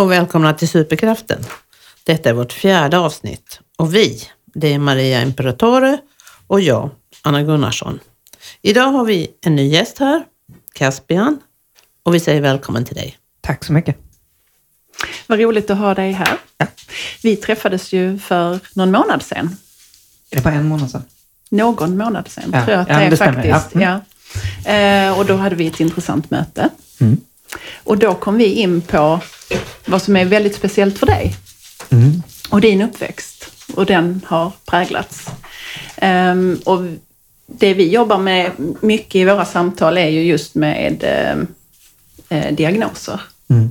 och välkomna till Superkraften. Detta är vårt fjärde avsnitt och vi, det är Maria Imperatore och jag, Anna Gunnarsson. Idag har vi en ny gäst här, Caspian, och vi säger välkommen till dig. Tack så mycket. Vad roligt att ha dig här. Ja. Vi träffades ju för någon månad sedan. Är det bara en månad sedan? Någon månad sedan, Ja. tror jag att Ja, det är faktiskt. Ja. Ja. Eh, och då hade vi ett intressant möte. Mm. Och då kom vi in på vad som är väldigt speciellt för dig Mm. och din uppväxt. Och den har präglats. Ehm, och det vi jobbar med mycket i våra samtal är ju just med ehm, eh, diagnoser. Mm.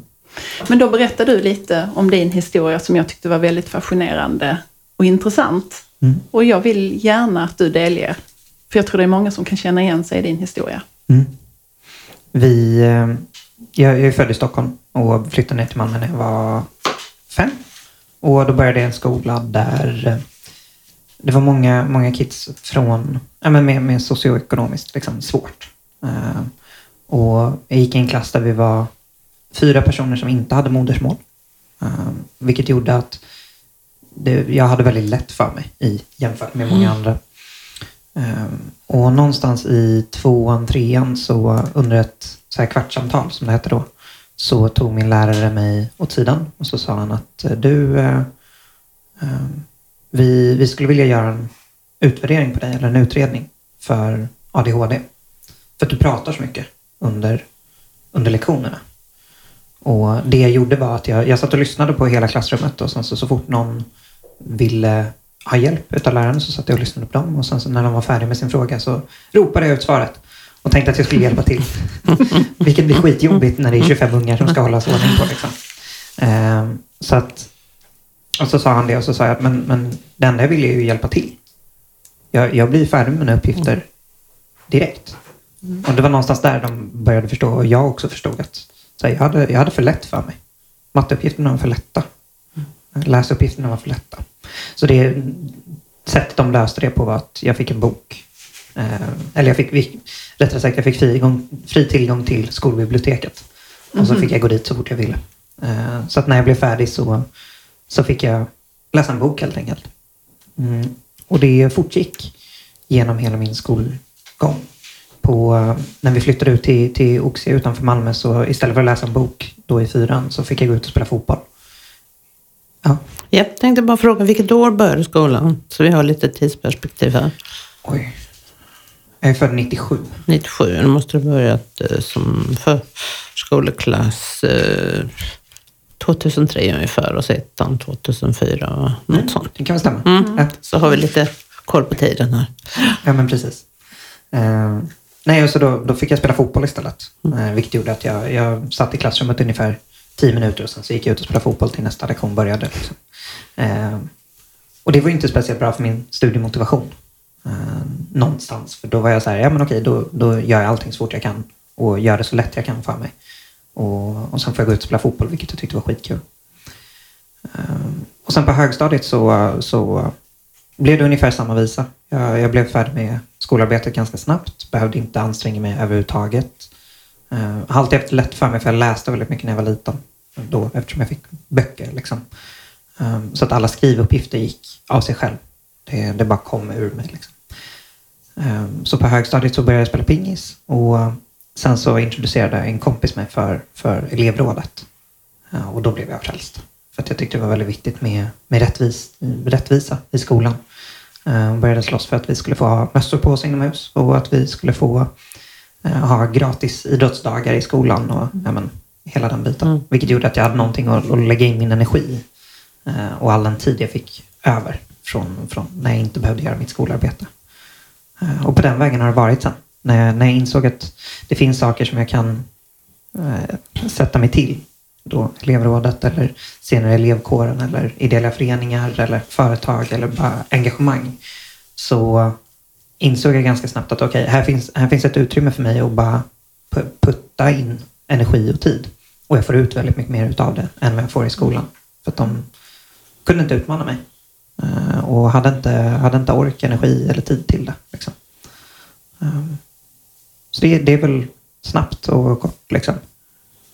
Men då berättade du lite om din historia som jag tyckte var väldigt fascinerande och intressant. Mm. Och jag vill gärna att du delger. För jag tror det är många som kan känna igen sig i din historia. Mm. Vi, eh, jag är född i Stockholm och flyttade ner till Malmö när jag var fem. Och då började jag en skola där eh, det var många, många kids från, ja, men med, med socioekonomiskt liksom, svårt. Eh, och jag gick i en klass där vi var fyra personer som inte hade modersmål. Eh, vilket gjorde att det, jag hade väldigt lätt för mig i jämfört med många andra. Ehm, och någonstans i tvåan, trean så under ett så här kvartssamtal som det hette då så tog min lärare mig åt sidan och så sa han att eh, du, eh, eh, vi, vi skulle vilja göra en utvärdering på dig eller en utredning för ADHD. För att du pratar så mycket under, under lektionerna. Och det jag gjorde var att jag, jag satt och lyssnade på hela klassrummet och sen så, så fort någon ville ha hjälp utav läraren så satt jag och lyssnade på dem och sen så när de var färdiga med sin fråga så ropade jag ut svaret och tänkte att jag skulle hjälpa till. Vilket blir skitjobbigt när det är 25 ungar som ska hållas ordning på. Liksom. Ehm, så att, och så sa han det och så sa jag att men, men det enda jag vill är ju hjälpa till. Jag, jag blir färdig med mina uppgifter direkt. Och det var någonstans där de började förstå och jag också förstod att så här, jag, hade, jag hade för lätt för mig. Matteuppgifterna var för lätta. Läsuppgifterna var för lätta. Så det sättet de löste det på var att jag fick en bok. Eh, eller jag fick, vi- rättare sagt, jag fick fri, gång, fri tillgång till skolbiblioteket. Och så Mhm. fick jag gå dit så fort jag ville. Eh, så att när jag blev färdig så, så fick jag läsa en bok helt enkelt. Mm. Och det fortgick genom hela min skolgång. På, när vi flyttade ut till, till Oxie utanför Malmö så istället för att läsa en bok då i fyran så fick jag gå ut och spela fotboll. Ja, Jag tänkte bara fråga, vilket år började skolan? Så vi har lite tidsperspektiv här. oj. Jag är född 97. 97, då måste du börjat eh, som förskoleklass eh, 2003 ungefär och så ettan 2004, va? något sånt. Det kan väl stämma? Mm. Ja. Så har vi lite koll på tiden här. Ja, men precis. Eh, nej, och så då, då fick jag spela fotboll istället. Eh, vilket gjorde att jag, jag satt i klassrummet ungefär tio minuter och sen så gick jag ut och spelade fotboll till nästa lektion började. Liksom. Eh, och det var ju inte speciellt bra för min studiemotivation. Någonstans. För då var jag så här, ja men okej, då, då gör jag allting så fort jag kan och gör det så lätt jag kan för mig. Och, och sen får jag gå ut och spela fotboll, vilket jag tyckte var skitkul. Um, och sen på högstadiet så, så blev det ungefär samma visa. Jag, jag blev färdig med skolarbetet ganska snabbt, behövde inte anstränga mig överhuvudtaget. Uh, har alltid haft lätt för mig för jag läste väldigt mycket när jag var liten. Då, eftersom jag fick böcker. Liksom. Um, så att alla skrivuppgifter gick av sig själv. Det, det bara kom ur mig. Liksom. Um, så på högstadiet så började jag spela pingis och sen så introducerade en kompis mig för, för elevrådet. Ja, och då blev jag frälst. För att jag tyckte det var väldigt viktigt med, med rättvis, rättvisa i skolan. Eh, och började slåss för att vi skulle få ha mössor på oss inomhus och att vi skulle få eh, ha gratis idrottsdagar i skolan och ja, men, hela den biten. Mm. Vilket gjorde att jag hade någonting att, att lägga in min energi. Eh, och all den tid jag fick över från, från när jag inte behövde göra mitt skolarbete. Eh, och på den vägen har det varit sen. När jag, när jag insåg att det finns saker som jag kan eh, sätta mig till då elevrådet eller senare elevkåren eller ideella föreningar eller företag eller bara engagemang så insåg jag ganska snabbt att okej, här, finns, här finns ett utrymme för mig att bara putta in energi och tid. Och jag får ut väldigt mycket mer av det än vad jag får i skolan. För att de kunde inte utmana mig. Eh, och hade inte, hade inte ork, energi eller tid till det. Liksom. Um, så det, det är väl snabbt och kort liksom.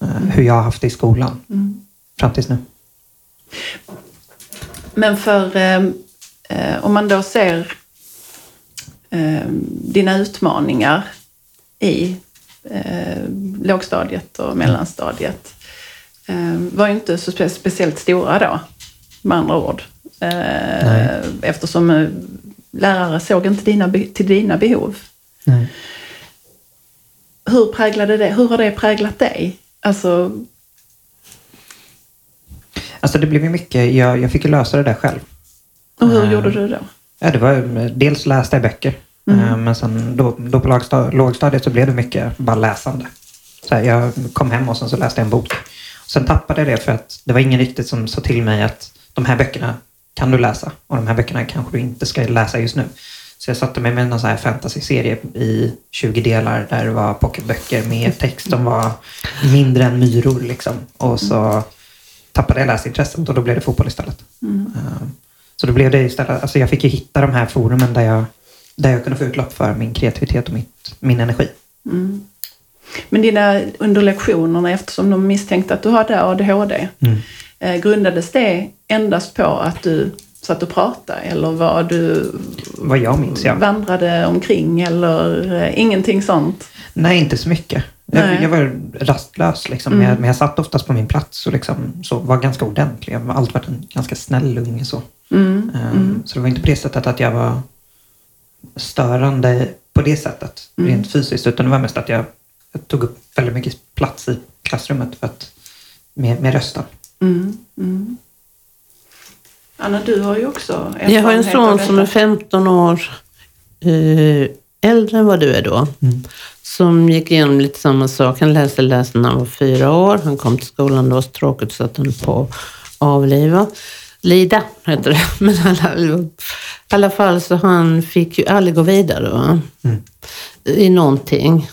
eh, hur jag har haft det i skolan. Mm. fram tills nu. Men för eh, eh, om man då ser eh, dina utmaningar i eh, lågstadiet och mellanstadiet eh, var ju inte så spe speciellt stora då, med andra ord. Eh, eftersom eh, lärare såg inte dina, till dina behov. Nej. Hur, präglade det, hur har det präglat dig? Alltså, Alltså det blev ju mycket, jag, jag fick ju lösa det där själv. och hur Eh, gjorde du då? Ja, det var, dels läste jag böcker, eh, men sen då, då på lågstadiet så blev det mycket bara läsande. Så här, jag kom hem och sen så läste jag en bok. Sen tappade jag det för att det var ingen riktigt som sa till mig att de här böckerna kan du läsa och de här böckerna kanske du inte ska läsa just nu. Så jag satte mig med en sån här fantasy-serie i 20 delar där det var pocketböcker med text som var mindre än myror liksom. Och så tappade jag läsintresset och då blev det fotboll istället. Eh, Så då blev det istället, alltså jag fick ju hitta de här forumen där jag, där jag kunde få utlopp för min kreativitet och mitt, min energi. Men dina under lektionerna, eftersom de misstänkte att du hade ADHD, Mm. Eh, grundades det endast på att du satt och pratade eller var du Vad jag minns ja. vandrade omkring eller eh, ingenting sånt? Nej, inte så mycket. Jag, jag var rastlös liksom. Mm. Jag, men jag satt oftast på min plats och liksom, så var ganska ordentlig. Jag har alltid varit en ganska snäll unge så. Mm. Um, Så det var inte på det sättet att jag var störande på det sättet, Mm. rent fysiskt. Utan det var mest att jag, jag tog upp väldigt mycket plats i klassrummet för att, med, med rösten. Mm. Mm. Anna, du har ju också Jag har en son som är detta. 15 år eh, äldre än vad du är då. Mm. Som gick igenom lite samma sak. Han läste läste när han var fyra år. Han kom till skolan, det var så tråkigt så att han på att avliva. Lida heter det. Men alla, i alla fall så han fick ju aldrig gå vidare va? Mm. i någonting.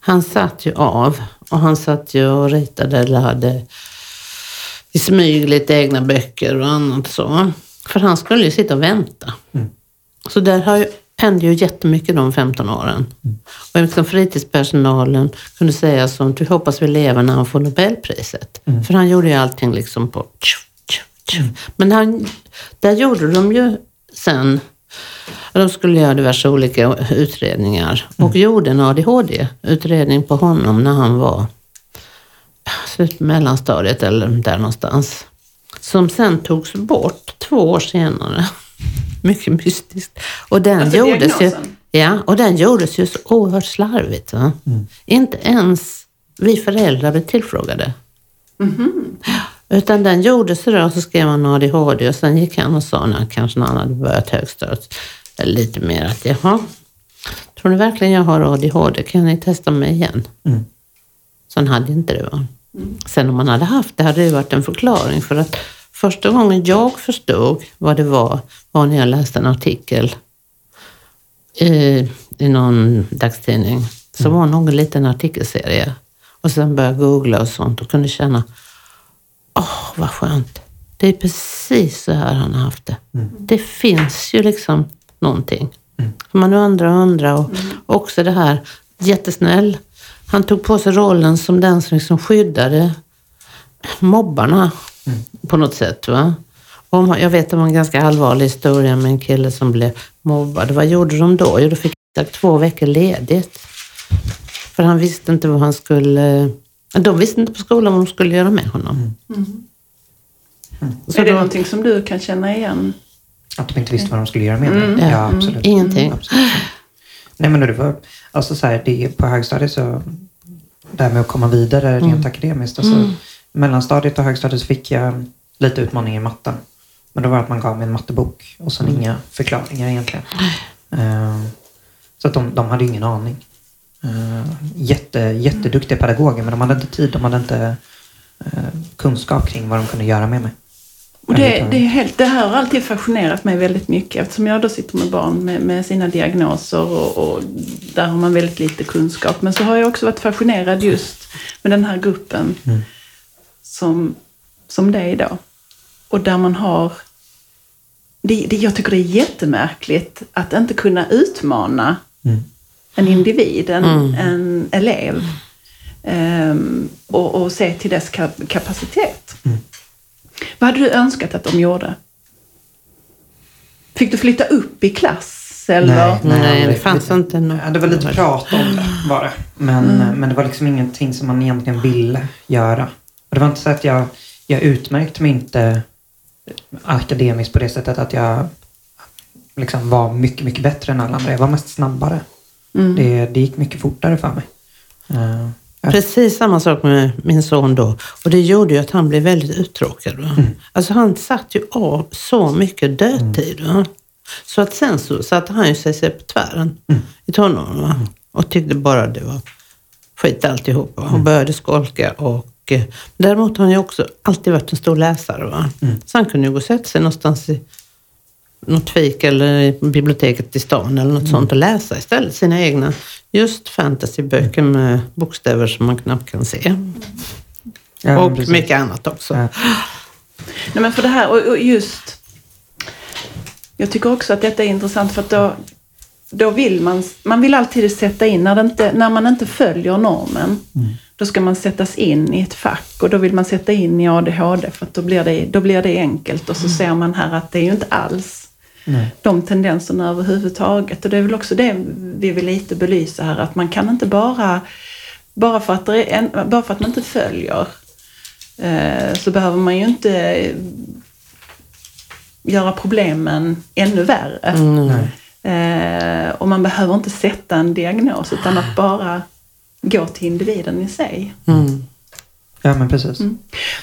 Han satt ju av och han satt ju och ritade eller hade i smyg lite egna böcker och annat så. För han skulle ju sitta och vänta. Mm. Så där har ju, hände ju jättemycket de 15 åren. Och liksom fritidspersonalen kunde säga sånt, vi hoppas vi lever när han får Nobelpriset. För han gjorde ju allting liksom på tju. Men han, där gjorde de ju sen, de skulle göra diverse olika utredningar och gjorde en ADHD-utredning på honom när han var mellanstadiet eller där någonstans. Som sen togs bort två år senare. Mycket mystiskt. Och den Alltså gjordes ju, ja, och den gjordes ju så oerhört slarvigt. Va? Inte ens vi föräldrar blev tillfrågade. Utan den gjordes så då, så skrev han ADHD och sen gick han och sa när kanske när han hade börjat högstadiet eller lite mer att jaha, tror ni verkligen jag har ADHD? Kan ni testa mig igen? Mm. Sen hade inte det. Va? Sen om man hade haft det hade det varit en förklaring för att första gången jag förstod vad det var var när jag läste en artikel i, i någon dagstidning. Så var någon liten artikelserie. Och sen började jag googla och sånt och kunde känna, åh vad skönt. Det är precis så här han har haft det. Det finns ju liksom någonting. För Man undrar och undrar och också det här, jättesnäll. Han tog på sig rollen som den som liksom skyddade mobbarna på något sätt. Va? Och jag vet var en ganska allvarlig historia med en kille som blev mobbad. Vad gjorde de då? Jo, då fick han två veckor ledigt. För han visste inte vad han skulle... De visste inte på skolan vad de skulle göra med honom. Så är det då- någonting som du kan känna igen? Att de inte visste vad de skulle göra med mig. Ja. Ja, absolut. Ingenting. Absolut. Nej men det var, alltså så här, det, på högstadiet så, det här med att komma vidare rent akademiskt. Alltså, Mellanstadiet och högstadiet fick jag lite utmaningar i matten. Men då var det att man gav mig en mattebok och sen inga förklaringar egentligen. Eh, så att de, de hade ingen aning. Uh, jätte, jätteduktiga pedagoger men de hade inte tid, de hade inte eh, kunskap kring vad de kunde göra med mig. Och det, det, är helt, det här har alltid fascinerat mig väldigt mycket eftersom jag då sitter med barn med, med sina diagnoser och, och där har man väldigt lite kunskap. Men så har jag också varit fascinerad just med den här gruppen Mm. som, som det är då. Och där man har... Det, det, jag tycker det är jättemärkligt att inte kunna utmana Mm. en individ, en, en elev. ehm, och, och se till dess kap- kapacitet. Mm. Vad hade du önskat att de gjorde? Fick du flytta upp i klass? Eller? Nej, det aldrig. fanns inte något. Ja, det var lite prat om det det. Men, men det var liksom ingenting som man egentligen ville göra. Och det var inte så att jag, jag utmärkte mig inte akademiskt på det sättet att jag liksom var mycket, mycket bättre än alla andra. Jag var mest snabbare. Det, det gick mycket fortare för mig. Eh, ja. Precis samma sak med min son då. Och det gjorde ju att han blev väldigt uttråkad. Va? Alltså han satt ju av så mycket dödtid. Va? Så att sen så satte han ju sig, på tvären i tonåren. Va? Och tyckte bara det var skit alltihop. Va? Och började skolka. Och, eh, däremot har han ju också alltid varit en stor läsare. Va? Så han kunde ju gå och sätta sig någonstans i något fik eller i biblioteket i stan eller något sånt och läsa istället sina egna just fantasyböcker med bokstäver som man knappt kan se. Ja, och precis. mycket annat också. Ja. Nej, men för det här, och, och just... Jag tycker också att detta är intressant för att då, då vill man... Man vill alltid sätta in, när, det inte, när man inte följer normen, då ska man sättas in i ett fack och då vill man sätta in i ADHD för att då blir det, då blir det enkelt och så ser man här att det är ju inte alls Nej. de tendenserna överhuvudtaget. Och det är väl också det vi vill lite belysa här, att man kan inte bara, bara, för, att en, bara för att man inte följer, eh, så behöver man ju inte göra problemen ännu värre. Nej. Eh, och man behöver inte sätta en diagnos, utan att bara gå till individen i sig. Mm. Ja, men precis.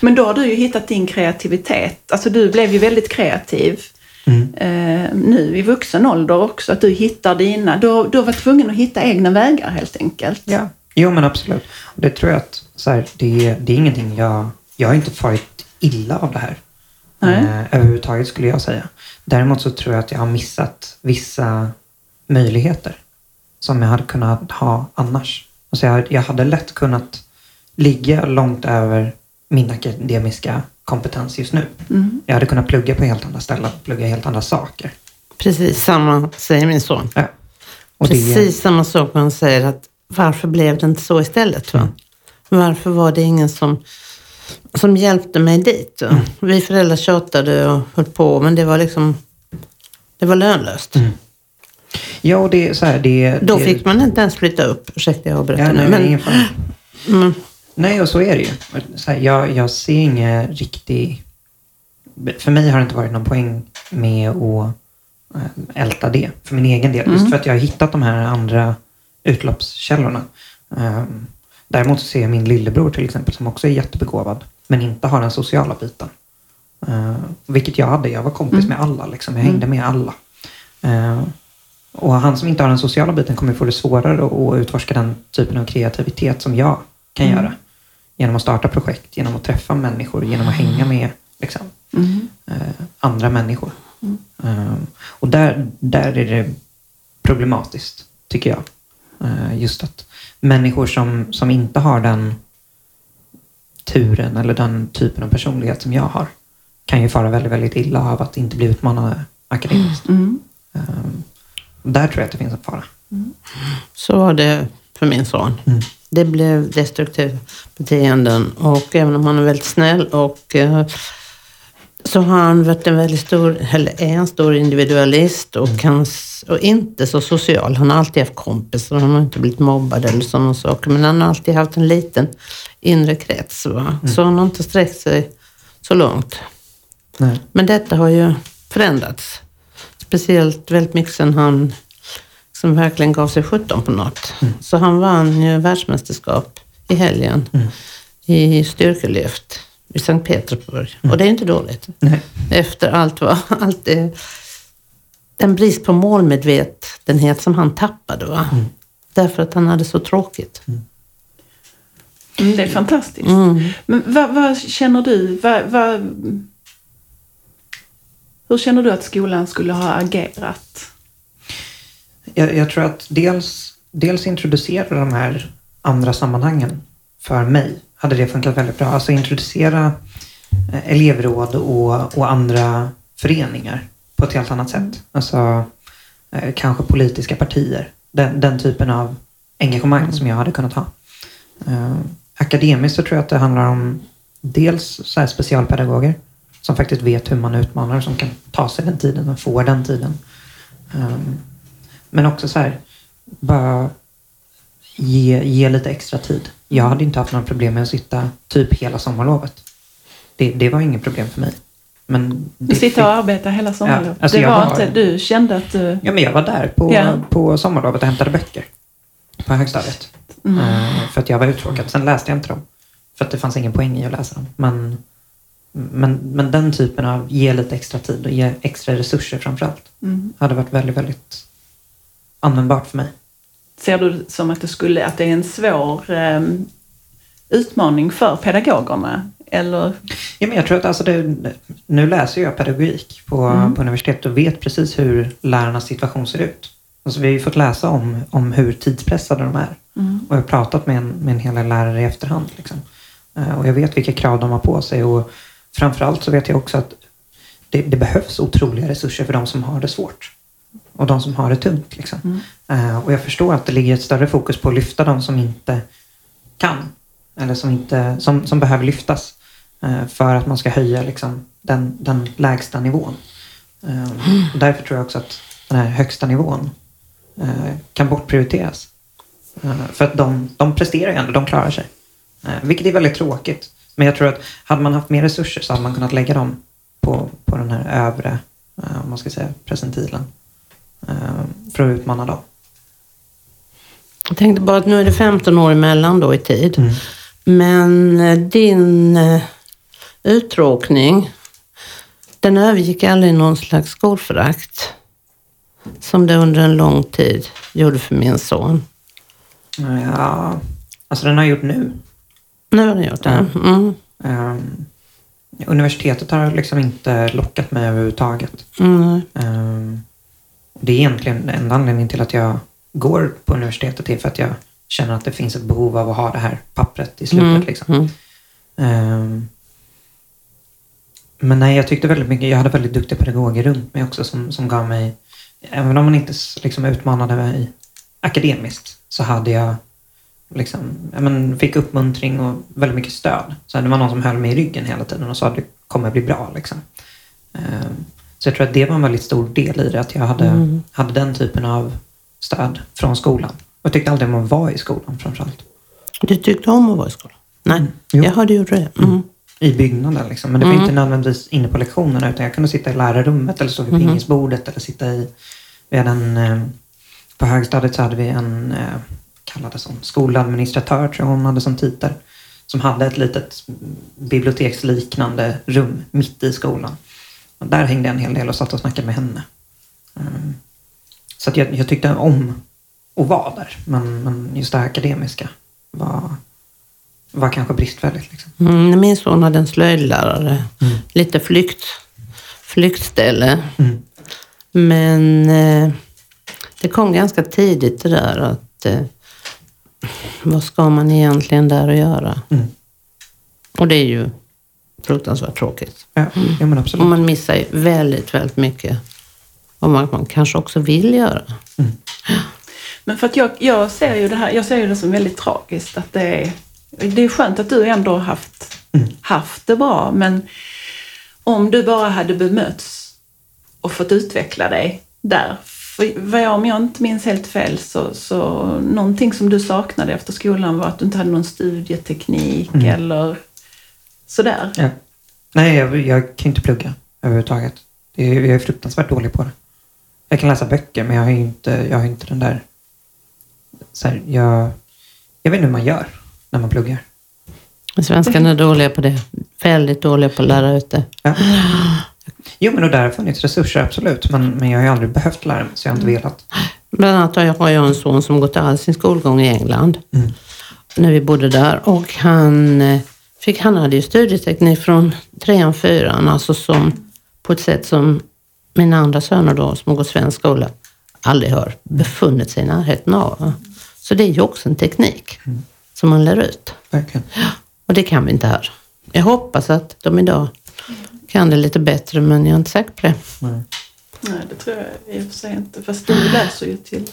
Men då har du ju hittat din kreativitet. Alltså du blev ju väldigt kreativ Mm. eh, nu i vuxen ålder också. Att du hittar dina... Du, du har varit tvungen att hitta egna vägar helt enkelt. Ja, jo men absolut. Och det tror jag att så här, det, det är ingenting jag... Jag har inte farit illa av det här. Nej. Eh, överhuvudtaget skulle jag säga. Däremot så tror jag att jag har missat vissa möjligheter som jag hade kunnat ha annars. Alltså jag, jag hade lätt kunnat ligga långt över min akademiska kompetens just nu. Mm. Jag hade kunnat plugga på helt andra ställen, plugga helt andra saker. Precis samma säger min son. Ja. Och det- Precis samma sak han säger att varför blev det inte så istället? Va? Varför var det ingen som, som hjälpte mig dit? Va? Vi föräldrar tjatade och höll på men det var liksom det var lönlöst. Ja, och det är så här, det... Då det, fick man inte ens flytta upp. Ursäkta jag avbröt Ja, nu. Men, mm, Nej, och så är det ju. Här, jag, jag ser ingen riktig... För mig har det inte varit någon poäng med att eh, älta det för min egen del. Just för att jag har hittat de här andra utloppskällorna. Um, däremot så ser jag min lillebror till exempel som också är jättebegåvad men inte har den sociala biten. Uh, vilket jag hade. Jag var kompis med alla. Liksom. Jag hängde med alla. Uh, och han som inte har den sociala biten kommer få det svårare att- utforska den typen av kreativitet som jag kan göra. Genom att starta projekt, genom att träffa människor, genom att hänga med liksom, Mm. eh, andra människor. Eh, och där, där är det problematiskt, tycker jag. Eh, just att människor som, som inte har den turen eller den typen av personlighet som jag har kan ju fara väldigt, väldigt illa av att inte bli utmanade akademiskt. Mm. Eh, där tror jag att det finns en fara. så var det för min son. Mm. Det blev destruktiva beteenden och även om han är väldigt snäll och eh, så har han varit en väldigt stor, eller är en stor individualist och, han, s- och inte så social. Han har alltid haft kompisar, han har inte blivit mobbad eller sådana saker. Men han har alltid haft en liten inre krets. Va? Så han har inte sträckt sig så långt. Nej. Men detta har ju förändrats. Speciellt väldigt mycket sen han som verkligen gav sig 17 på något. Så han vann ju världsmästerskap i helgen i styrkelyft i Sankt Petersburg. Och det är inte dåligt. Nej. Efter allt vad, allt det, den brist på målmedvetenhet som han tappade. Va? Därför att han hade så tråkigt. Mm, det är fantastiskt. Mm. Men vad, vad känner du? Vad, vad, hur känner du att skolan skulle ha agerat? Jag, jag tror att dels, dels introducera de här andra sammanhangen för mig hade det funkat väldigt bra. Alltså introducera eh, elevråd och, och andra föreningar på ett helt annat sätt. Alltså eh, kanske politiska partier. Den, den typen av engagemang som jag hade kunnat ha. Eh, akademiskt så tror jag att det handlar om dels så här specialpedagoger som faktiskt vet hur man utmanar och som kan ta sig den tiden och få den tiden. Ehm, men också så här, bara ge, ge lite extra tid. Jag hade inte haft några problem med att sitta typ hela sommarlovet. Det, det var inget problem för mig. Men det Sitta och arbeta hela sommarlovet. alltså det var var- inte, du kände att du... Ja, men jag var där på, Ja. på sommarlovet och hämtade böcker på högstadiet. Mm. Eh, för att jag var uttråkad. Sen läste jag inte dem. För att det fanns ingen poäng i att läsa dem. Men, men, men den typen av ge lite extra tid och ge extra resurser framförallt Mm. hade varit väldigt, väldigt användbart för mig. Ser du det som att, det skulle, att det är en svår ehm, utmaning för pedagogerna? Eller? Ja, men jag tror att alltså det, nu läser jag pedagogik på, Mm. på universitetet och vet precis hur lärarnas situation ser ut. Alltså vi har ju fått läsa om, om hur tidspressade de är. Mm. Och jag har pratat med en, med en hel del lärare i efterhand. Liksom. Eh, och jag vet vilka krav de har på sig. Och framförallt så vet jag också att det, det behövs otroliga resurser för de som har det svårt. Och de som har det tungt. Liksom. Mm. Eh, och jag förstår att det ligger ett större fokus på att lyfta de som inte kan. Eller som, inte, som, som behöver lyftas. eh, för att man ska höja liksom, den, den lägsta nivån. Eh, och därför tror jag också att den här högsta nivån eh, kan bortprioriteras. Eh, För att de, de presterar ju ändå, de klarar sig. Eh, Vilket är väldigt tråkigt. Men jag tror att hade man haft mer resurser så hade man kunnat lägga dem på, på den här övre, eh, om man ska säga, presentilen. Eh, För att utmana dem. Jag tänkte bara att nu är det 15 år emellan då i tid. Mm. Men eh, din eh, uttråkning, den övergick aldrig någon slags skolförakt. Som det under en lång tid gjorde för min son. Ja, alltså den har gjort nu. Nu har den gjort det. Mm. Um, universitetet har liksom inte lockat mig överhuvudtaget. Mm. Um, det är egentligen enda anledningen till att jag går på universitetet är för att jag känner att det finns ett behov av att ha det här pappret i slutet. Mm. Liksom. Mm. Ehm, men nej, jag tyckte väldigt mycket, jag hade väldigt duktiga pedagoger runt mig också som, som gav mig, även om man inte liksom utmanade mig akademiskt, så hade jag liksom, ja, men fick uppmuntring och väldigt mycket stöd. Så det var någon som höll mig i ryggen hela tiden och sa att det kommer bli bra. Liksom. Ehm, så jag tror att det var en väldigt stor del i det, att jag hade, Mm. hade den typen av stöd från skolan. Och jag tyckte aldrig om att vara i skolan framförallt. Du tyckte om att vara i skolan? Nej, Mm. Jag hörde gjorde det. Mm. i byggnaden. Liksom. Men det var Mm. inte nödvändigtvis inne på lektionerna utan jag kunde sitta i lärarrummet eller stå vid Mhm. pingisbordet eller sitta i... Vi hade en, eh, på högstadiet så hade vi en, eh, kallades hon, skoladministratör tror jag hon hade som titel. Som hade ett litet biblioteksliknande rum mitt i skolan. Och där hängde jag en hel del och satt och snackade med henne. Mm. Så att jag, jag tyckte om att vara där. Men, men just det här akademiska var, var kanske bristfälligt. Liksom. Mm, min son hade en slöjdlärare. Mm. Lite flykt, flyktställe. Mm. Men eh, det kom ganska tidigt det där att eh, vad ska man egentligen där och göra? Mm. Och det är ju fruktansvärt tråkigt. Ja, ja men absolut. Och man missar ju väldigt, väldigt mycket om man, man kanske också vill göra. Men för att jag, jag ser ju det här, jag ser ju det som väldigt tragiskt att det är, det är skönt att du ändå har haft, Mm. haft det bra, men om du bara hade bemötts och fått utveckla dig där. För vad jag, om jag inte minns helt fel så, så någonting som du saknade efter skolan var att du inte hade någon studieteknik Mm. eller sådär. Ja. Nej, jag, jag kan ju inte plugga överhuvudtaget. Det är, jag är fruktansvärt dålig på det. Jag kan läsa böcker, men jag har ju inte, jag har inte den där... Så här, jag, jag vet inte hur man gör när man pluggar. Svenskarna är dåliga på det. Väldigt dåliga på att lära ut det. Ja. Jo, men och där har funnits resurser, absolut. Men, men jag har ju aldrig behövt lära mig, så jag har inte velat. Bland annat har jag, har jag en son som gått all sin skolgång i England. Mm. När vi bodde där. Och han, eh, fick, han hade ju studieteknik från trean, fyran. Alltså som, på ett sätt som mina andra söner då, som har gått svensk skola, aldrig har befunnit sig i närheten av. Så det är ju också en teknik som man lär ut. Verkligen. Och det kan vi inte här. Jag hoppas att de idag kan det lite bättre, men jag är inte säker på det. Nej. Nej, det tror jag i och för sig inte. Fast du läser ju till...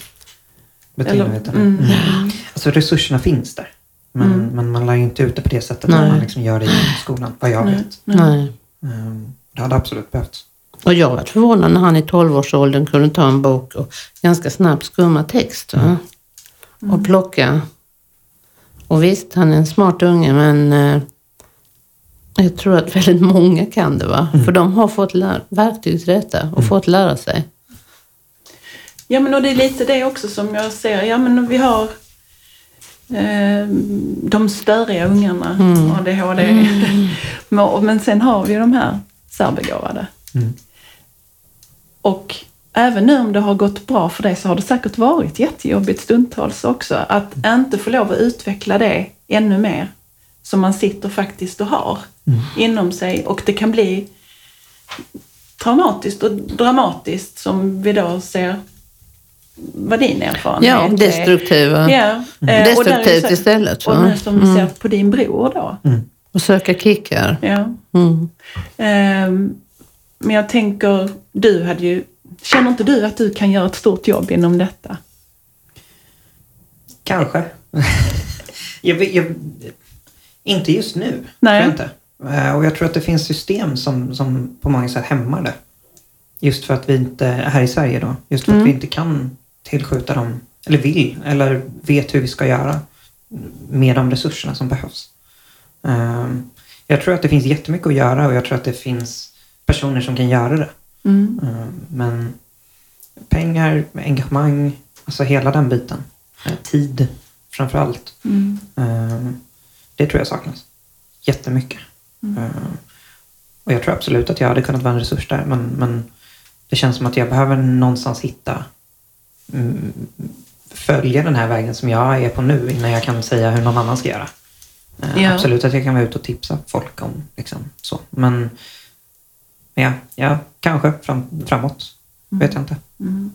Beteendevetare. mm, Mm. Alltså resurserna finns där. Men, Mm. men man lär ju inte ut det på det sättet Nej. när man liksom gör det i skolan, vad jag Nej, vet. nej. Ehm, Det hade absolut behövts. Och jag var förvånad när han i 12-årsåldern kunde ta en bok och ganska snabbt skumma text. Va? Och plocka. Och visst, han är en smart unge men eh, jag tror att väldigt många kan det. va? För de har fått verktyg till detta och fått lära sig. Ja, men och det är lite det också som jag ser. Ja, men vi har de störiga ungarna, ADHD. Men- men sen har vi de här särbegåvade. Mm. Och även nu om det har gått bra för dig så har det säkert varit jättejobbigt stundtals också. Att inte få lov att utveckla det ännu mer som man sitter faktiskt och har inom sig. Och det kan bli traumatiskt och dramatiskt som vi då ser vad din erfarenhet Ja, är. destruktiva. Ja, eh, och det Destruktivt så- istället. Och Va? nu som vi ser på din bror då. Och söka kickar. Ja. Mm. Ehm, men jag tänker, du hade ju... Känner inte du att du kan göra ett stort jobb inom detta? Kanske. jag, jag, inte just nu. Nej. Tror jag inte. Eh, Och jag tror att det finns system som, som på många sätt hämmar det. Just för att vi inte, här i Sverige då, just för Mm. att vi inte kan tillskjuta dem, eller vill, eller vet hur vi ska göra med de resurserna som behövs. Ehm, Jag tror att det finns jättemycket att göra och jag tror att det finns personer som kan göra det. Mm. Ehm, Men pengar, engagemang, alltså hela den biten. Eh, Tid framför allt. Mm. Ehm, Det tror jag saknas. Jättemycket. Ehm, Och jag tror absolut att jag hade kunnat vara en resurs där. Men, men det känns som att jag behöver någonstans hitta mm, följa den här vägen som jag är på nu innan jag kan säga hur någon annan ska göra. Eh, Ja. Absolut att jag kan vara ute och tipsa folk om liksom, så. Men ja, ja kanske fram, framåt. Vet jag inte. Mm.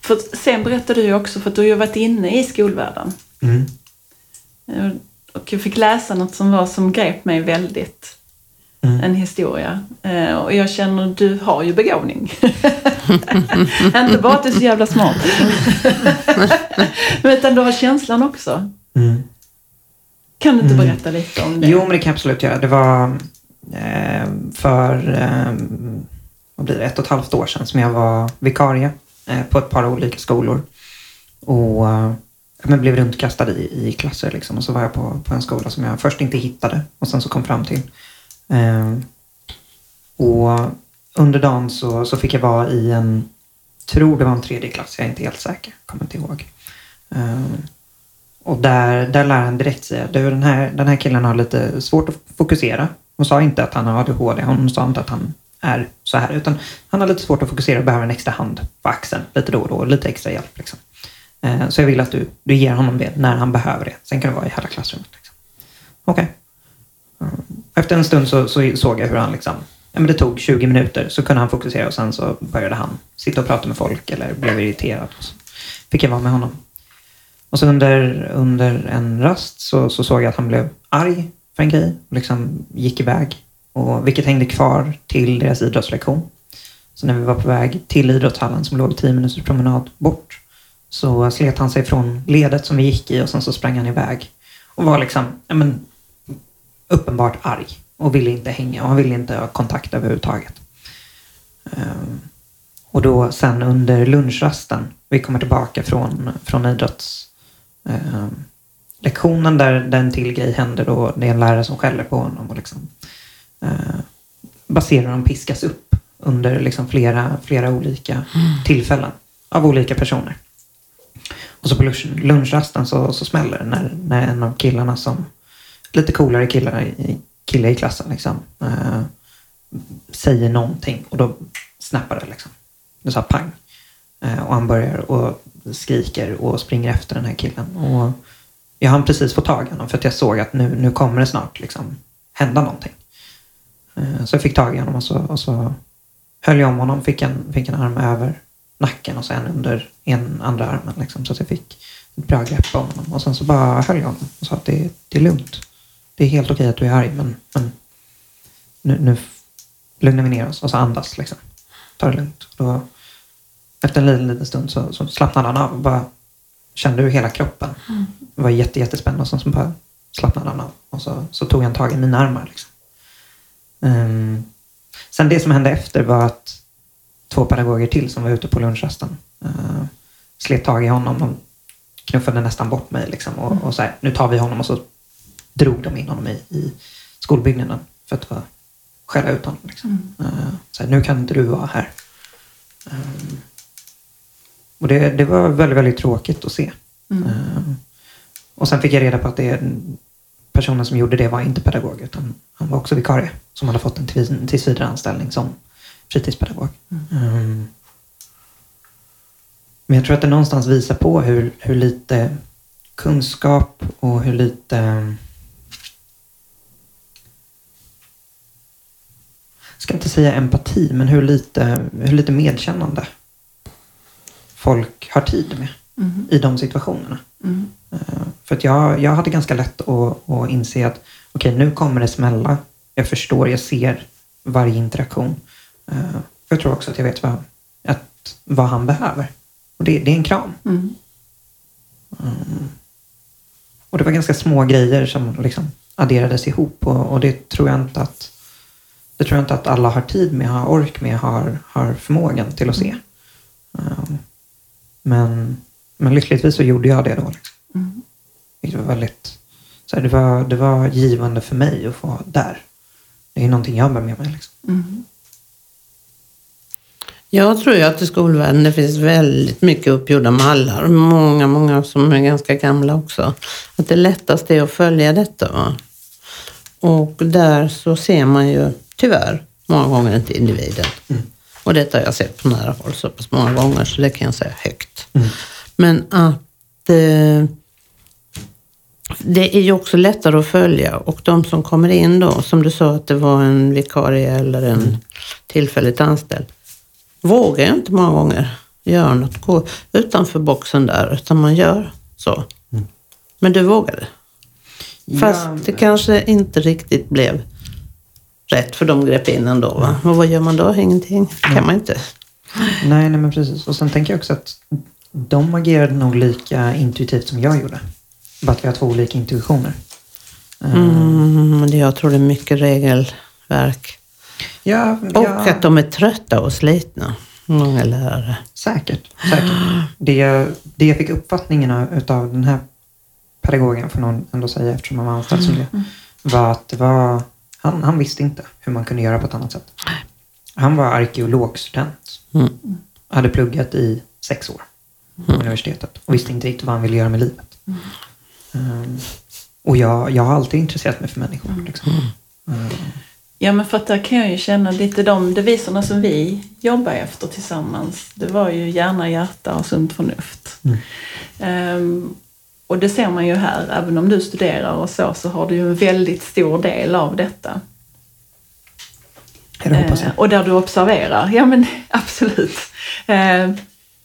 För sen berättade du ju också, för att du har ju varit inne i skolvärlden. Mm. Eh, Och jag fick läsa något som var som grep mig väldigt. Mm. En historia. Eh, Och jag känner, du har ju begåvning. Inte bara att du är så jävla smart. Men utan du har känslan också. Mm. Kan du inte Mm. berätta lite om det? Jo, men det kan jag absolut göra. Det var eh, för eh, vad blir det, ett och ett halvt år sedan som jag var vikarie eh, på ett par olika skolor. Och eh, men blev runtkastad i, i klasser. Liksom. Och så var jag på, på en skola som jag först inte hittade och sen så kom fram till. Eh, och under dagen så, så fick jag vara i en, tror det var en tredje klass, jag är inte helt säker, kommer inte ihåg. Eh, och där, där läraren direkt säger du den här, den här killen har lite svårt att fokusera. Hon sa inte att han har ADHD, hon sa inte att han är så här, utan han har lite svårt att fokusera och behöver en extra hand på axeln lite då och då, lite extra hjälp. Liksom. Eh, så jag vill att du, du ger honom det när han behöver det. Sen kan det vara i hela klassrummet. Liksom. Okej. Okay. Efter en stund så, så såg jag hur han liksom, ja, men det tog 20 minuter så kunde han fokusera och sen så började han sitta och prata med folk eller blev irriterad. Och så fick jag vara med honom. Och så under, under en rast så, så såg jag att han blev arg för en grej och liksom gick iväg. Och, vilket hängde kvar till deras idrottslektion. Så när vi var på väg till idrottshallen som låg 10 minuters promenad bort så slet han sig från ledet som vi gick i och sen så sprang han iväg. Och var liksom ja, men, uppenbart arg och ville inte hänga och han ville inte ha kontakt överhuvudtaget. Ehm, och då sen under lunchrasten, vi kommer tillbaka från, från idrotts eh, lektionen där, där en till grej händer då det är en lärare som skäller på honom och liksom eh, baserar honom piskas upp under liksom flera, flera olika tillfällen av olika personer. Och så på lunch, lunchrasten så, så smäller det när, när en av killarna som lite coolare killar kille i klassen liksom eh, säger någonting och då snappar det liksom. Det sa pang. Eh, och han börjar och skriker och springer efter den här killen. Och jag hann precis få tag i honom för att jag såg att nu, nu kommer det snart liksom hända någonting. Eh, så jag fick tag i honom och så, och så höll jag om honom, fick en, fick en arm över nacken och sen under en andra armen. Liksom, så att jag fick ett bra grepp om honom. Och sen så bara höll jag honom och sa att det, det är lugnt. Det är helt okej att du är arg men, men nu, nu lugnar vi ner oss och så andas liksom. Ta det lugnt. Då, efter en liten, liten stund så, så slappnade han av och bara kände hur hela kroppen det var jätte, jättespännande och sen så bara slappnade han av. Och så, så tog han tag i mina armar. Liksom. Ehm, Sen det som hände efter var att två pedagoger till som var ute på lunchrasten uh, slet tag i honom. De knuffade nästan bort mig liksom, och, och så här, nu tar vi honom och så drog de in honom i, i skolbyggnaden för att skälla ut honom. Liksom. Uh, så här, nu kan inte du vara här. Um, och det, det var väldigt, väldigt tråkigt att se. Mm. Um, och sen fick jag reda på att det, personen som gjorde det var inte pedagog utan han var också vikarie som hade fått en till- tillsvidareanställning som fritidspedagog. Um, men jag tror att det någonstans visar på hur, hur lite kunskap och hur lite ska inte säga empati, men hur lite, hur lite medkännande folk har tid med Mm. i de situationerna. Mm. För att jag, jag hade ganska lätt att, att inse att okej, nu kommer det smälla. Jag förstår, jag ser varje interaktion. Eh, Jag tror också att jag vet vad, att, vad han behöver. Och det, det är en kram. Mm. Och det var ganska små grejer som liksom adderades ihop och, och det tror jag inte att det tror jag inte att alla har tid med, har ork med, har, har förmågan till att se. Um, men, men lyckligtvis så gjorde jag det då. Liksom. Mm. Det var väldigt så här, det, var, det var givande för mig att få vara där. Det är någonting jag bär med mig. Liksom. Mm. Jag tror ju att i skolvärlden det finns väldigt mycket uppgjorda mallar. Många, många som är ganska gamla också. Att det lättaste är att följa detta. Va? Och där så ser man ju tyvärr många gånger inte individen. Och detta har jag sett på nära håll så pass många gånger så det kan jag säga högt. Men att eh, det är ju också lättare att följa och de som kommer in då, som du sa att det var en vikarie eller en tillfälligt anställd, vågar ju inte många gånger göra något, gå utanför boxen där, utan man gör så. Men du vågade. Fast Ja, det kanske inte riktigt blev rätt för de grep in ändå. Va? Och vad gör man då? Ingenting. kan man inte. Nej, nej, men precis. Och sen tänker jag också att de agerade nog lika intuitivt som jag gjorde. Bara att vi har två olika intuitioner. Eh, Mm, jag tror det är mycket regelverk. Ja, Och ja, att de är trötta och slitna. Många lärare. säkert. säkert. Det, jag, det jag fick uppfattningen av den här pedagogen, får någon ändå säga eftersom han var anställd som det, var att det var, han, han visste inte hur man kunde göra på ett annat sätt. Han var arkeologstudent. Mm. Hade pluggat i sex år på universitetet och visste inte riktigt vad han ville göra med livet. Um, och jag, jag har alltid intresserat mig för människor. Liksom. Um, Ja, men för att där kan jag ju känna lite de deviserna som vi jobbar efter tillsammans. Det var ju hjärna, hjärta och sunt förnuft. Mm. Ehm, och det ser man ju här, även om du studerar och så, så har du ju en väldigt stor del av detta. det. Eh, och där du observerar, ja men absolut. Eh,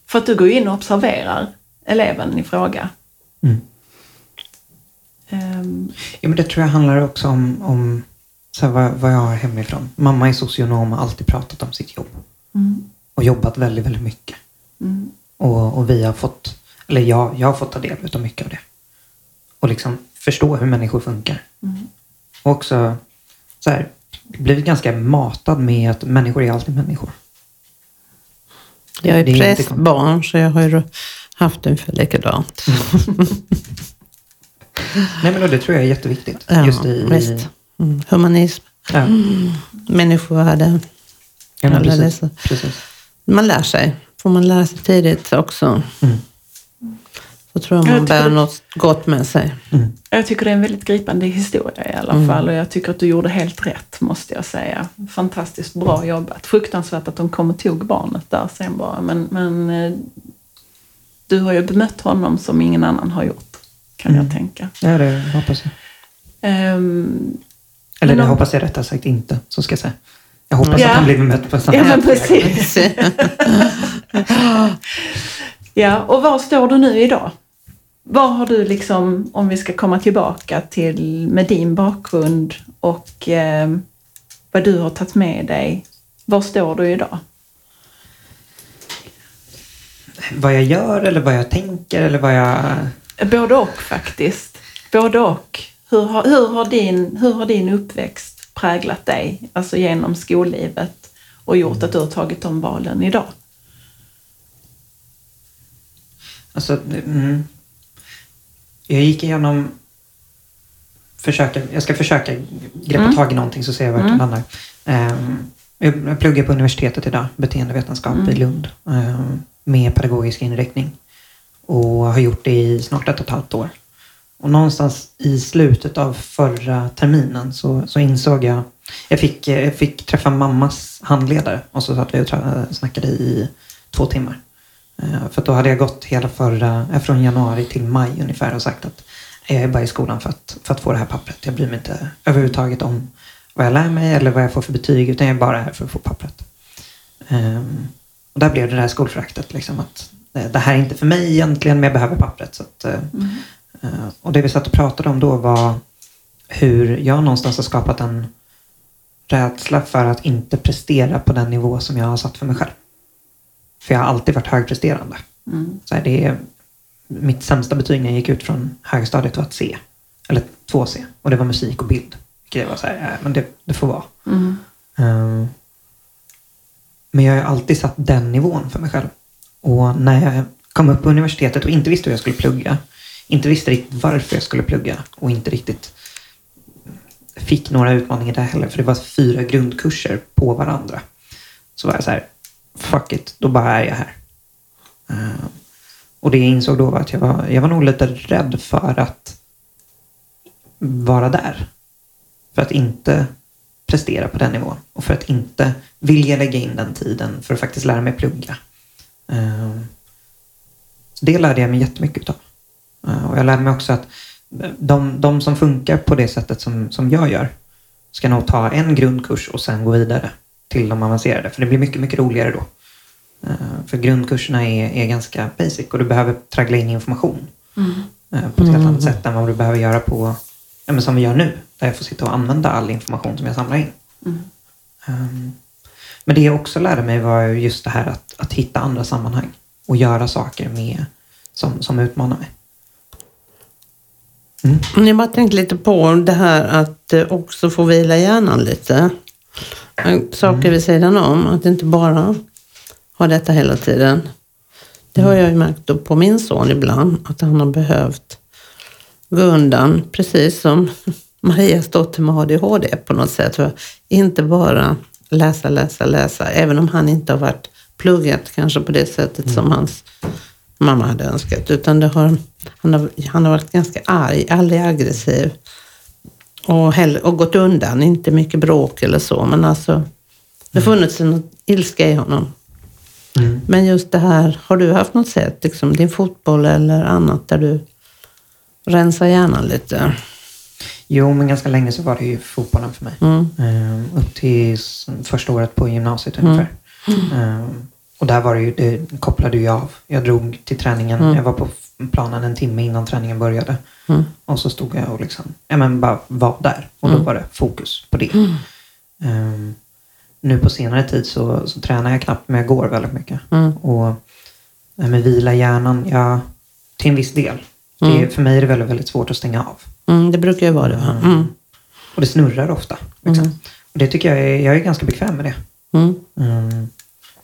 för att du går in och observerar eleven i fråga. Mm. Ehm, Ja, men det tror jag handlar också om, om så här, vad, vad jag har hemifrån. Mamma är socionom och har alltid pratat om sitt jobb. mm, Och jobbat väldigt, väldigt mycket. mm, Och, och vi har fått, eller jag, jag har fått ta del av mycket av det. Och liksom förstå hur människor funkar. mm, Och också så här, blivit ganska matad med att människor är alltid människor. Jag är är prästbarn så jag har ju haft ungefär likadant. Nej men det tror jag är jätteviktigt. Ja, just i, visst. Mm. Humanism, ja, människovärde. ja, precis, precis. Man lär sig. Får man lära sig tidigt också. Mm. Så tror jag Jag man tycker bär det- något gott med sig. Mm. Jag tycker det är en väldigt gripande historia i alla Mm. fall och jag tycker att du gjorde helt rätt måste jag säga. Fantastiskt bra jobbat. Fruktansvärt att de kom och tog barnet där sen bara men, men eh, du har ju bemött honom som ingen annan har gjort kan Mm. jag tänka. Ja, det hoppas jag. Ehm, Eller Men det om- hoppas jag rättare sagt inte, så ska jag säga. Jag hoppas Ja. att han blir bemött på samma ja men sätt. precis. Ja, och var står du nu idag? Var har du liksom, om vi ska komma tillbaka till med din bakgrund och eh, vad du har tagit med dig. Var står du idag? Vad jag gör eller vad jag tänker eller vad jag... Både och faktiskt. Både och. Hur har, hur har, din, hur har din uppväxt präglat dig, alltså genom skollivet och gjort att du har tagit de valen idag? Alltså, mm. Jag gick igenom... Försöka, jag ska försöka greppa Mm. tag i någonting så ser jag vart Mm. landar. Um, jag pluggar på universitetet idag, beteendevetenskap Mm. i Lund. ehm, med pedagogisk inriktning. Och har gjort det i snart ett och ett halvt år. Och någonstans i slutet av förra terminen så, så insåg jag... Jag fick, jag fick träffa mammas handledare och så satt vi och snackade i två timmar. Eh, För då hade jag gått hela förra, eh, från januari till maj ungefär och sagt att jag är bara i skolan för att, för att få det här pappret. Jag bryr mig inte överhuvudtaget om vad jag lär mig eller vad jag får för betyg utan jag är bara här för att få pappret. Ehm, och där blev det där skolföraktet liksom att eh, det här är inte för mig egentligen men jag behöver pappret. Så att, eh, eh, och det vi satt och pratade om då var hur jag någonstans har skapat en rädsla för att inte prestera på den nivå som jag har satt för mig själv. För jag har alltid varit högpresterande. Mm. Så här, det är, mitt sämsta betyg när jag gick ut från högstadiet var ett C. Eller två C. Och det var musik och bild. Vilket jag var så här, äh, men det, det får vara. Mm. Ehm, men jag har alltid satt den nivån för mig själv. Och när jag kom upp på universitetet och inte visste hur jag skulle plugga, inte visste riktigt varför jag skulle plugga och inte riktigt fick några utmaningar där heller, för det var fyra grundkurser på varandra. Så var jag så här, fuck it, då bara är jag här. Eh, och det jag insåg då var att jag var, jag var nog lite rädd för att vara där. För att inte prestera på den nivån och för att inte vilja lägga in den tiden för att faktiskt lära mig plugga. Eh, så det lärde jag mig jättemycket utav. Eh, och jag lärde mig också att de, de som funkar på det sättet som, som jag gör ska nog ta en grundkurs och sen gå vidare till de avancerade. För det blir mycket, mycket roligare då. Eh, För grundkurserna är, är ganska basic och du behöver traggla in information Mm. eh, på ett helt annat sätt än vad du behöver göra på, ja, men som vi gör nu. Där jag får sitta och använda all information som jag samlar in. Mm. Ehm, men det jag också lärde mig var ju just det här att, att hitta andra sammanhang och göra saker med som, som utmanar mig. Jag bara tänkte lite på det här att eh, också få vila hjärnan lite. Saker vid sidan om, att inte bara ha detta hela tiden. Det har jag ju märkt då på min son ibland, att han har behövt gå undan, precis som Marias dotter med ADHD på något sätt. För inte bara läsa, läsa, läsa, även om han inte har varit pluggat kanske på det sättet som hans mamma hade önskat. Utan det har, han, har, han har varit ganska arg, aldrig aggressiv. Och, och gått undan, inte mycket bråk eller så. Men alltså, det har funnits en ilska i honom. Mm. Men just det här, har du haft något sätt, liksom din fotboll eller annat, där du rensar hjärnan lite? Jo, men ganska länge så var det ju fotbollen för mig. Mm. Ehm, upp till första året på gymnasiet Mm. ungefär. Ehm, och där var det ju, det kopplade ju av. Jag drog till träningen, Mm. jag var på planen en timme innan träningen började. Mm. Och så stod jag och liksom, ja men bara var där. Och då Mm. var det fokus på det. Ehm, nu på senare tid så, så tränar jag knappt, men jag går väldigt mycket. Mm. Och här med vila hjärnan, ja, till en viss del. Det är, för mig är det väldigt, väldigt svårt att stänga av. Det brukar ju vara det. va? Mm. Och det snurrar ofta. Liksom. Och det tycker jag är, jag är ganska bekväm med det. Mm.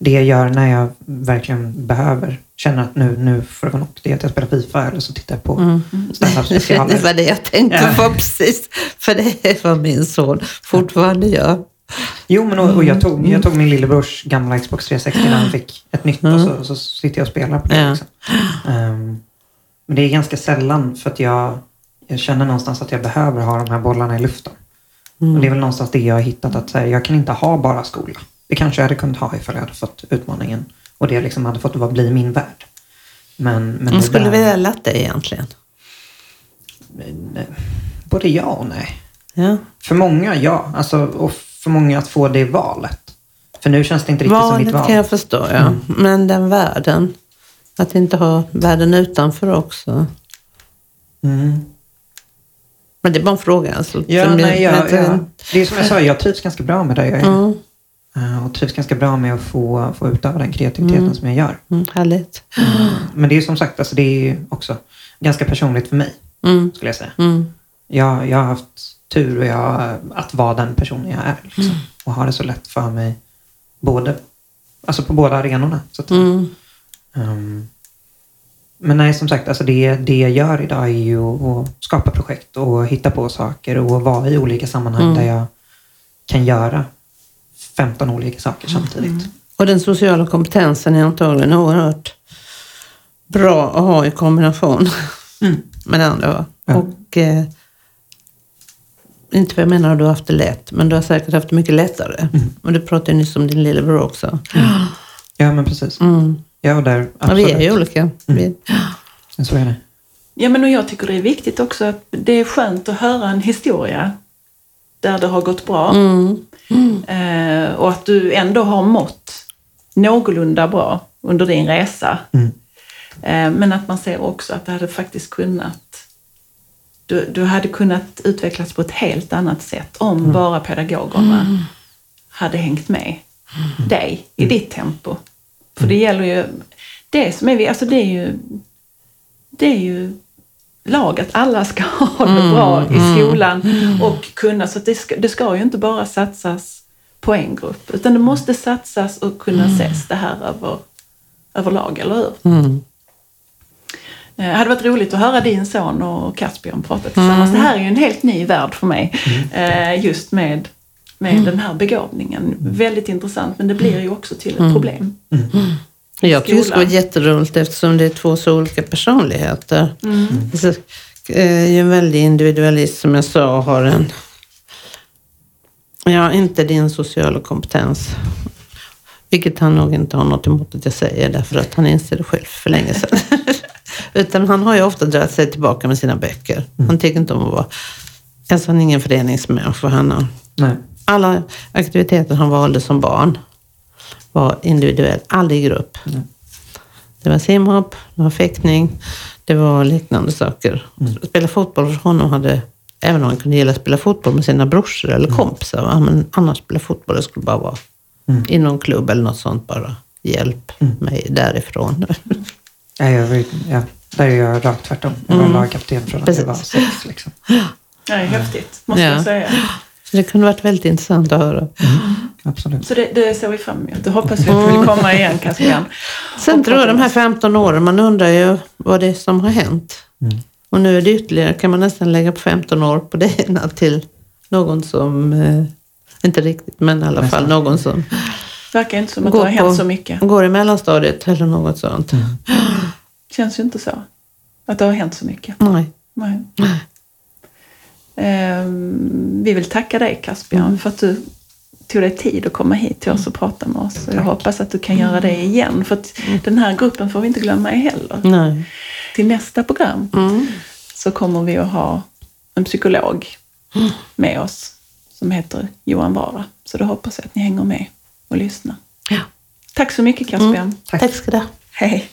Mm. Det jag gör när jag verkligen behöver, känner att nu, nu får det vara nog, det är att jag spelar FIFA eller så tittar jag på Mm. stand-up Det specialer. var det jag tänkte på precis. För det är vad min son fortfarande gör. Jo, men och, och jag, tog, Mm. jag tog min lillebrors gamla Xbox 360 när han fick ett nytt och så, så sitter jag och spelar på det. Ja. Liksom. Ehm, men det är ganska sällan för att jag, jag känner någonstans att jag behöver ha de här bollarna i luften. Mm. Och det är väl någonstans det jag har hittat att här, jag kan inte ha bara skola. Det kanske jag hade kunnat ha ifall jag hade fått utmaningen och det liksom hade fått vara, bli min värld. Men, men det skulle där- vilja lätt det egentligen. Nej, Både ja och nej. Ja. För många ja, alltså, och för många att få det valet. För nu känns det inte riktigt som mitt Valet val. kan jag förstå, ja. Mm. Men den världen. Att inte ha världen utanför också. Mm. Men det är bara en fråga. Alltså, Ja, nej, jag- ja, ja. Det är som jag sa, jag trivs ganska bra med det jag är. Mm, Eh, Och trivs ganska bra med att få, få utöva den kreativiteten Mm. som jag gör. mm, härligt. Mm. Men det är som sagt, alltså, det är också ganska personligt för mig, Mm, skulle jag säga. mm, Jag, jag har haft tur och jag, att vara den personen jag är. Liksom. Mm. Och ha det så lätt för mig både, alltså på båda arenorna. Så att. Ehm, men nej, som sagt, alltså det, det jag gör idag är ju att skapa projekt och hitta på saker och vara i olika sammanhang Mm. där jag kan göra 15 olika saker samtidigt. Och den sociala kompetensen är antagligen oerhört bra att ha i kombination med det andra. Ja. Och eh, inte för jag menar att du har haft det lätt, men du har säkert haft det mycket lättare. Och du pratade ju nyss om din lillebror också. Ja, men precis. Mm. Ja, och där, Ja, vi är ju absolut. olika. Vi, Så är det. Ja, men och jag tycker det är viktigt också att det är skönt att höra en historia där det har gått bra. mm. Eh, och att du ändå har mått någorlunda bra under din resa. Mm. Eh, men att man ser också att det hade faktiskt kunnat du, du hade kunnat utvecklas på ett helt annat sätt om bara pedagogerna hade hängt med dig i ditt tempo. För det gäller ju, det som är vi, alltså det är ju, det är ju lag att alla ska ha det bra i skolan och kunna, så det ska, det ska ju inte bara satsas på en grupp, utan det måste satsas och kunna ses det här över, överlag, eller hur? Mm. Det hade varit roligt att höra din son och Caspian prata tillsammans. Det här är ju en helt ny värld för mig. eh, Just med, med den här begåvningen. Väldigt intressant, men det blir ju också till ett problem. Jag tycker det skulle vara jätteroligt eftersom det är två så olika personligheter. Så, eh, ju en väldig individualist som jag sa har en, ja inte din sociala kompetens. Vilket han nog inte har något emot att jag säger därför att han inser det själv för länge sedan. Utan han har ju ofta dragit sig tillbaka med sina böcker. Han tycker inte om att vara, alltså han är ingen föreningsmänniska. Han har, Nej. alla aktiviteter han valde som barn var individuellt, aldrig i grupp. Det var simhopp, det var fäktning, det var liknande saker. Att Spela fotboll för honom hade, även om han kunde gilla att spela fotboll med sina brorsor eller kompisar, va? men annars spela fotboll, det skulle bara vara i någon klubb eller något sånt bara. Hjälp mig därifrån. Ja, jag, ju- ja, där är jag rakt tvärtom. Jag var lagkapten från att jag var Precis. sex. Liksom. Det är häftigt, måste Ja. jag säga. Det kunde varit väldigt intressant att höra. Absolut. Så det, det ser vi fram emot. Det hoppas vi att du vill komma igen, Caspian. Sen tror jag de här 15 åren, man undrar ju vad det är som har hänt. Och nu är det ytterligare, kan man nästan lägga på 15 år på det ena till någon som, eh, inte riktigt, men i alla fall någon som Verkar inte som att det har hänt på, så mycket. går i mellanstadiet eller något sånt. Känns ju inte så. Att det har hänt så mycket. Nej. Nej. Ehm, vi vill tacka dig Caspian Mm. för att du tog dig tid att komma hit till oss och prata med oss. Och jag hoppas att du kan göra det igen. För att Mm. den här gruppen får vi inte glömma heller. Nej. Till nästa program Mm. så kommer vi att ha en psykolog med oss som heter Johan Vara. Så då hoppas jag att ni hänger med och lyssnar. Ja. Tack så mycket Caspian. Tack ska du ha. Hej.